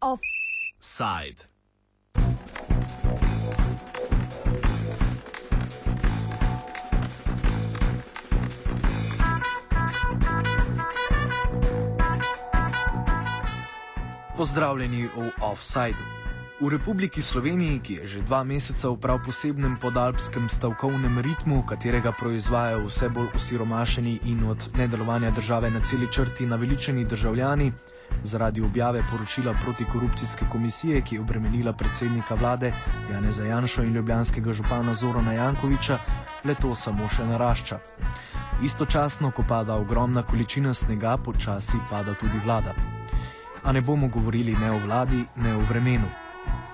Offside. Pozdravljeni v Offsideu. V Republiki Sloveniji, ki je že dva meseca v prav posebnem podalpskem stavkovnem ritmu, katerega proizvajajo vse bolj osiromašeni in od nedelovanja države na celi črti naveličeni državljani, zaradi objave poročila protikorupcijske komisije, ki je obremenila predsednika vlade Janeza Janša in ljubljanskega župana Zorona Jankoviča, le to samo še narašča. Istočasno, ko pada ogromna količina snega, počasi pada tudi vlada. A ne bomo govorili ne o vladi, ne o vremenu.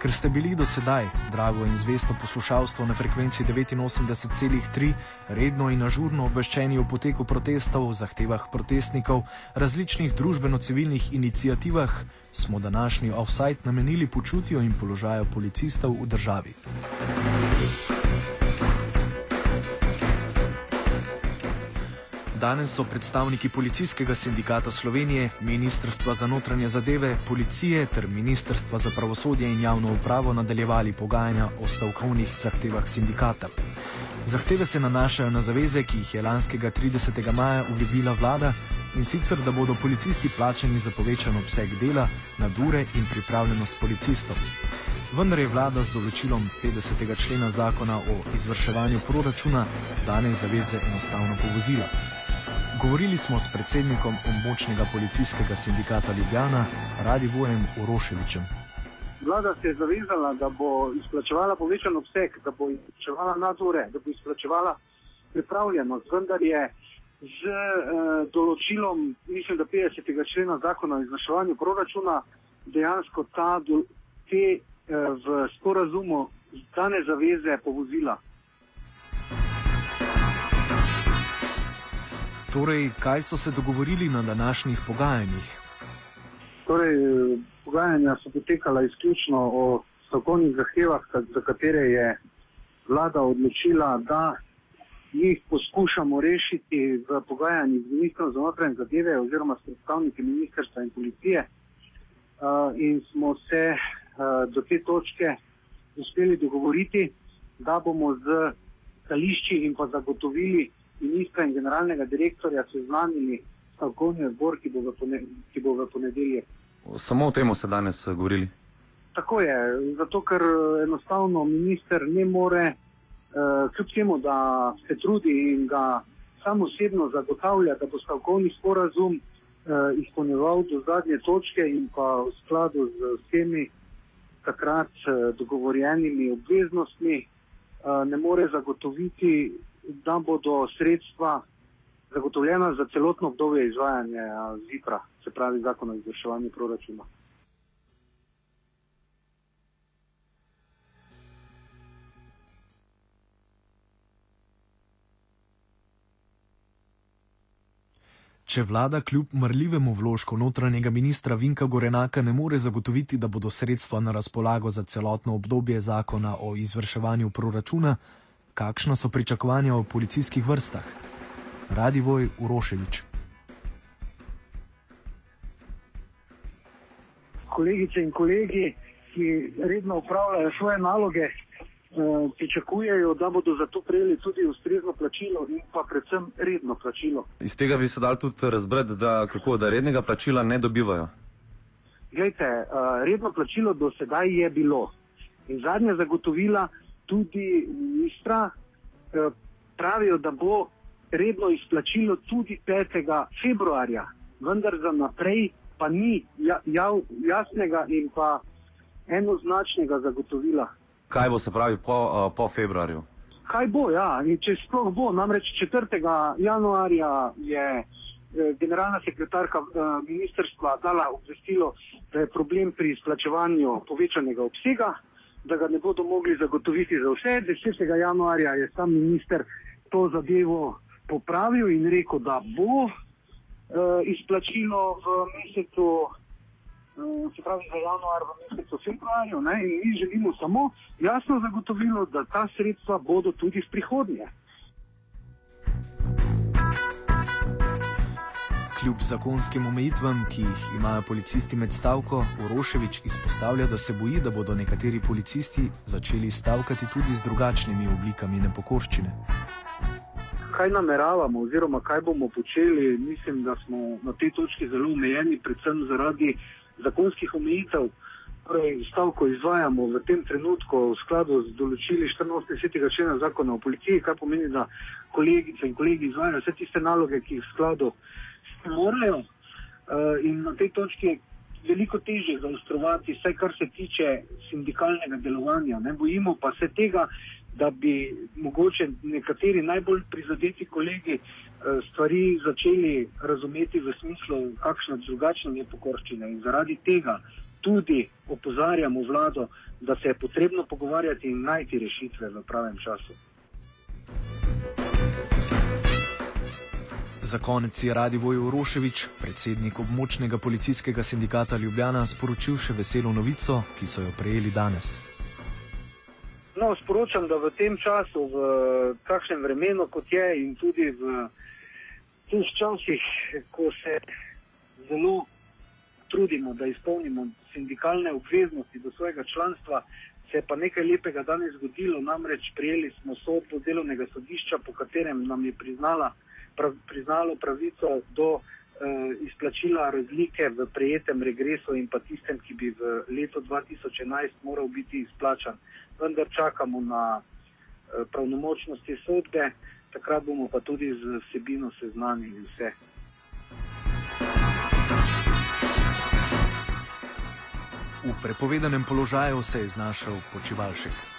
Ker ste bili do sedaj, drago in zvesto poslušalstvo na frekvenci 89,3, redno in ažurno obveščeni o poteku protestov, zahtevah protestnikov, različnih družbeno-civilnih inicijativah, smo današnji offside namenili počutju in položaju policistov v državi. Danes so predstavniki Policijskega sindikata Slovenije, Ministrstva za notranje zadeve, Policije ter Ministrstva za pravosodje in javno upravo nadaljevali pogajanja o stavkovnih zahtevah sindikata. Zahteve se nanašajo na zaveze, ki jih je lanskega 30. maja obljubila vlada in sicer, da bodo policisti plačani za povečan obseg dela, nadure in pripravljenost policistov. Vendar je vlada z določilom 50. člena zakona o izvrševanju proračuna danes zaveze enostavno povozila. Govorili smo s predsednikom območnega policijskega sindikata Ljubljana, Radivojem Uroševičem. Vlada se je zavezala, da bo izplačevala povečan obseg, da bo izplačevala nadure, da bo izplačevala pripravljenost, vendar je z eh, določilom, mislim, da 50. člena zakona o izvrševanju proračuna dejansko ta, te eh, v sporazumu dane zaveze povozila. Torej, kaj so se dogovorili na današnjih pogajanjih? Torej, pogajanja so potekala izključno o stavkovnih zahtevah, za katere je vlada odločila, da jih poskušamo rešiti v pogajanjih z ministrom za notranje zadeve oziroma s predstavniki ministrstva in policije. Uh, in smo se uh, do te točke uspeli dogovoriti, da bomo z stališči in pa zagotovili ministra in generalnega direktorja seznanili stavkovni odbor, ki bo v, pone, ki bo v ponedeljek. Samo o tem ste danes eh, govorili. Tako je, zato ker eh, enostavno minister ne more, uh, kljub temu, da se trudi in ga samo osebno zagotavlja, da bo stavkovni sporazum uh, izpolnjeval do zadnje točke in pa v skladu z vsemi takrat uh, dogovorjenimi obveznostmi, uh, ne more zagotoviti da bodo sredstva zagotovljena za celotno obdobje izvajanja ZIPRA, se pravi zakon o izvrševanju proračuna. Če vlada kljub mrljivemu vložku notranjega ministra Vinka Gorenaka ne more zagotoviti, da bodo sredstva na razpolago za celotno obdobje zakona o izvrševanju proračuna, kakšna so pričakovanja v policijskih vrstah. Radivoj Uroševič. Kolegice in kolegi, ki redno upravljajo svoje naloge, eh, pričakujejo, da bodo za to prejeli tudi ustrezno plačilo in pa predvsem redno plačilo. Iz tega bi se dal tudi razbrati, da, kako, da rednega plačila ne dobivajo. Glejte, eh, redno plačilo do sedaj je bilo in zadnja zagotovila tudi ministra eh, pravijo, da bo redno izplačilo tudi 5. februarja, vendar za naprej pa ni ja, jav, jasnega in pa enoznačnega zagotovila. Kaj bo se pravi po, uh, po februarju? Kaj bo, ja, in če sploh bo, namreč 4. januarja je eh, generalna sekretarka eh, ministrstva dala obvestilo, da je problem pri izplačevanju povečanega obsega, da ga ne bodo mogli zagotoviti za vse. 10. januarja je sam minister to zadevo popravil in rekel, da bo uh, izplačilo v mesecu se pravi za januar v mesecu februarju. Ne, in mi želimo samo jasno zagotovilo, da ta sredstva bodo tudi v prihodnje. Kljub zakonskim omejitvam, ki jih imajo policisti med stavko, Uroševič izpostavlja, da se boji, da bodo nekateri policisti začeli stavkati tudi z drugačnimi oblikami nepokorščine. Kaj nameravamo, oziroma kaj bomo počeli, mislim, da smo na tej točki zelo omejeni, predvsem zaradi zakonskih omejitev. Torej, stavko izvajamo v tem trenutku v skladu z določili 84. člena zakona o policiji, kar pomeni, da kolegice in kolegi izvajajo vse tiste naloge, ki jih v skladu morajo. Uh, in na tej točki je veliko težje zaostrovati, vse kar se tiče sindikalnega delovanja. Ne bojimo pa se tega, da bi mogoče nekateri najbolj prizadeti kolegi uh, stvari začeli razumeti v smislu kakšne drugačne nepokorščine. In zaradi tega tudi opozarjamo vlado, da se je potrebno pogovarjati in najti rešitve v pravem času. Za konec je Radivoj Uroševič, predsednik območnega policijskega sindikata Ljubljana, sporočil še veselo novico, ki so jo prejeli danes. No, sporočam, da v tem času, v takšnem vremenu, kot je, in tudi v teh časih, ko se zelo trudimo, da izpolnimo sindikalne obveznosti do svojega članstva, se je pa nekaj lepega danes zgodilo. Namreč prijeli smo sodbo delovnega sodišča, po katerem nam je priznala, priznalo pravico do eh, izplačila razlike v prejetem regresu in pa tistem, ki bi v letu 2011 moral biti izplačan. Vendar čakamo na eh, pravnomočnosti sodbe, takrat bomo pa tudi z vsebino seznanili vse. V prepovedanem položaju se je znašel počivalšek.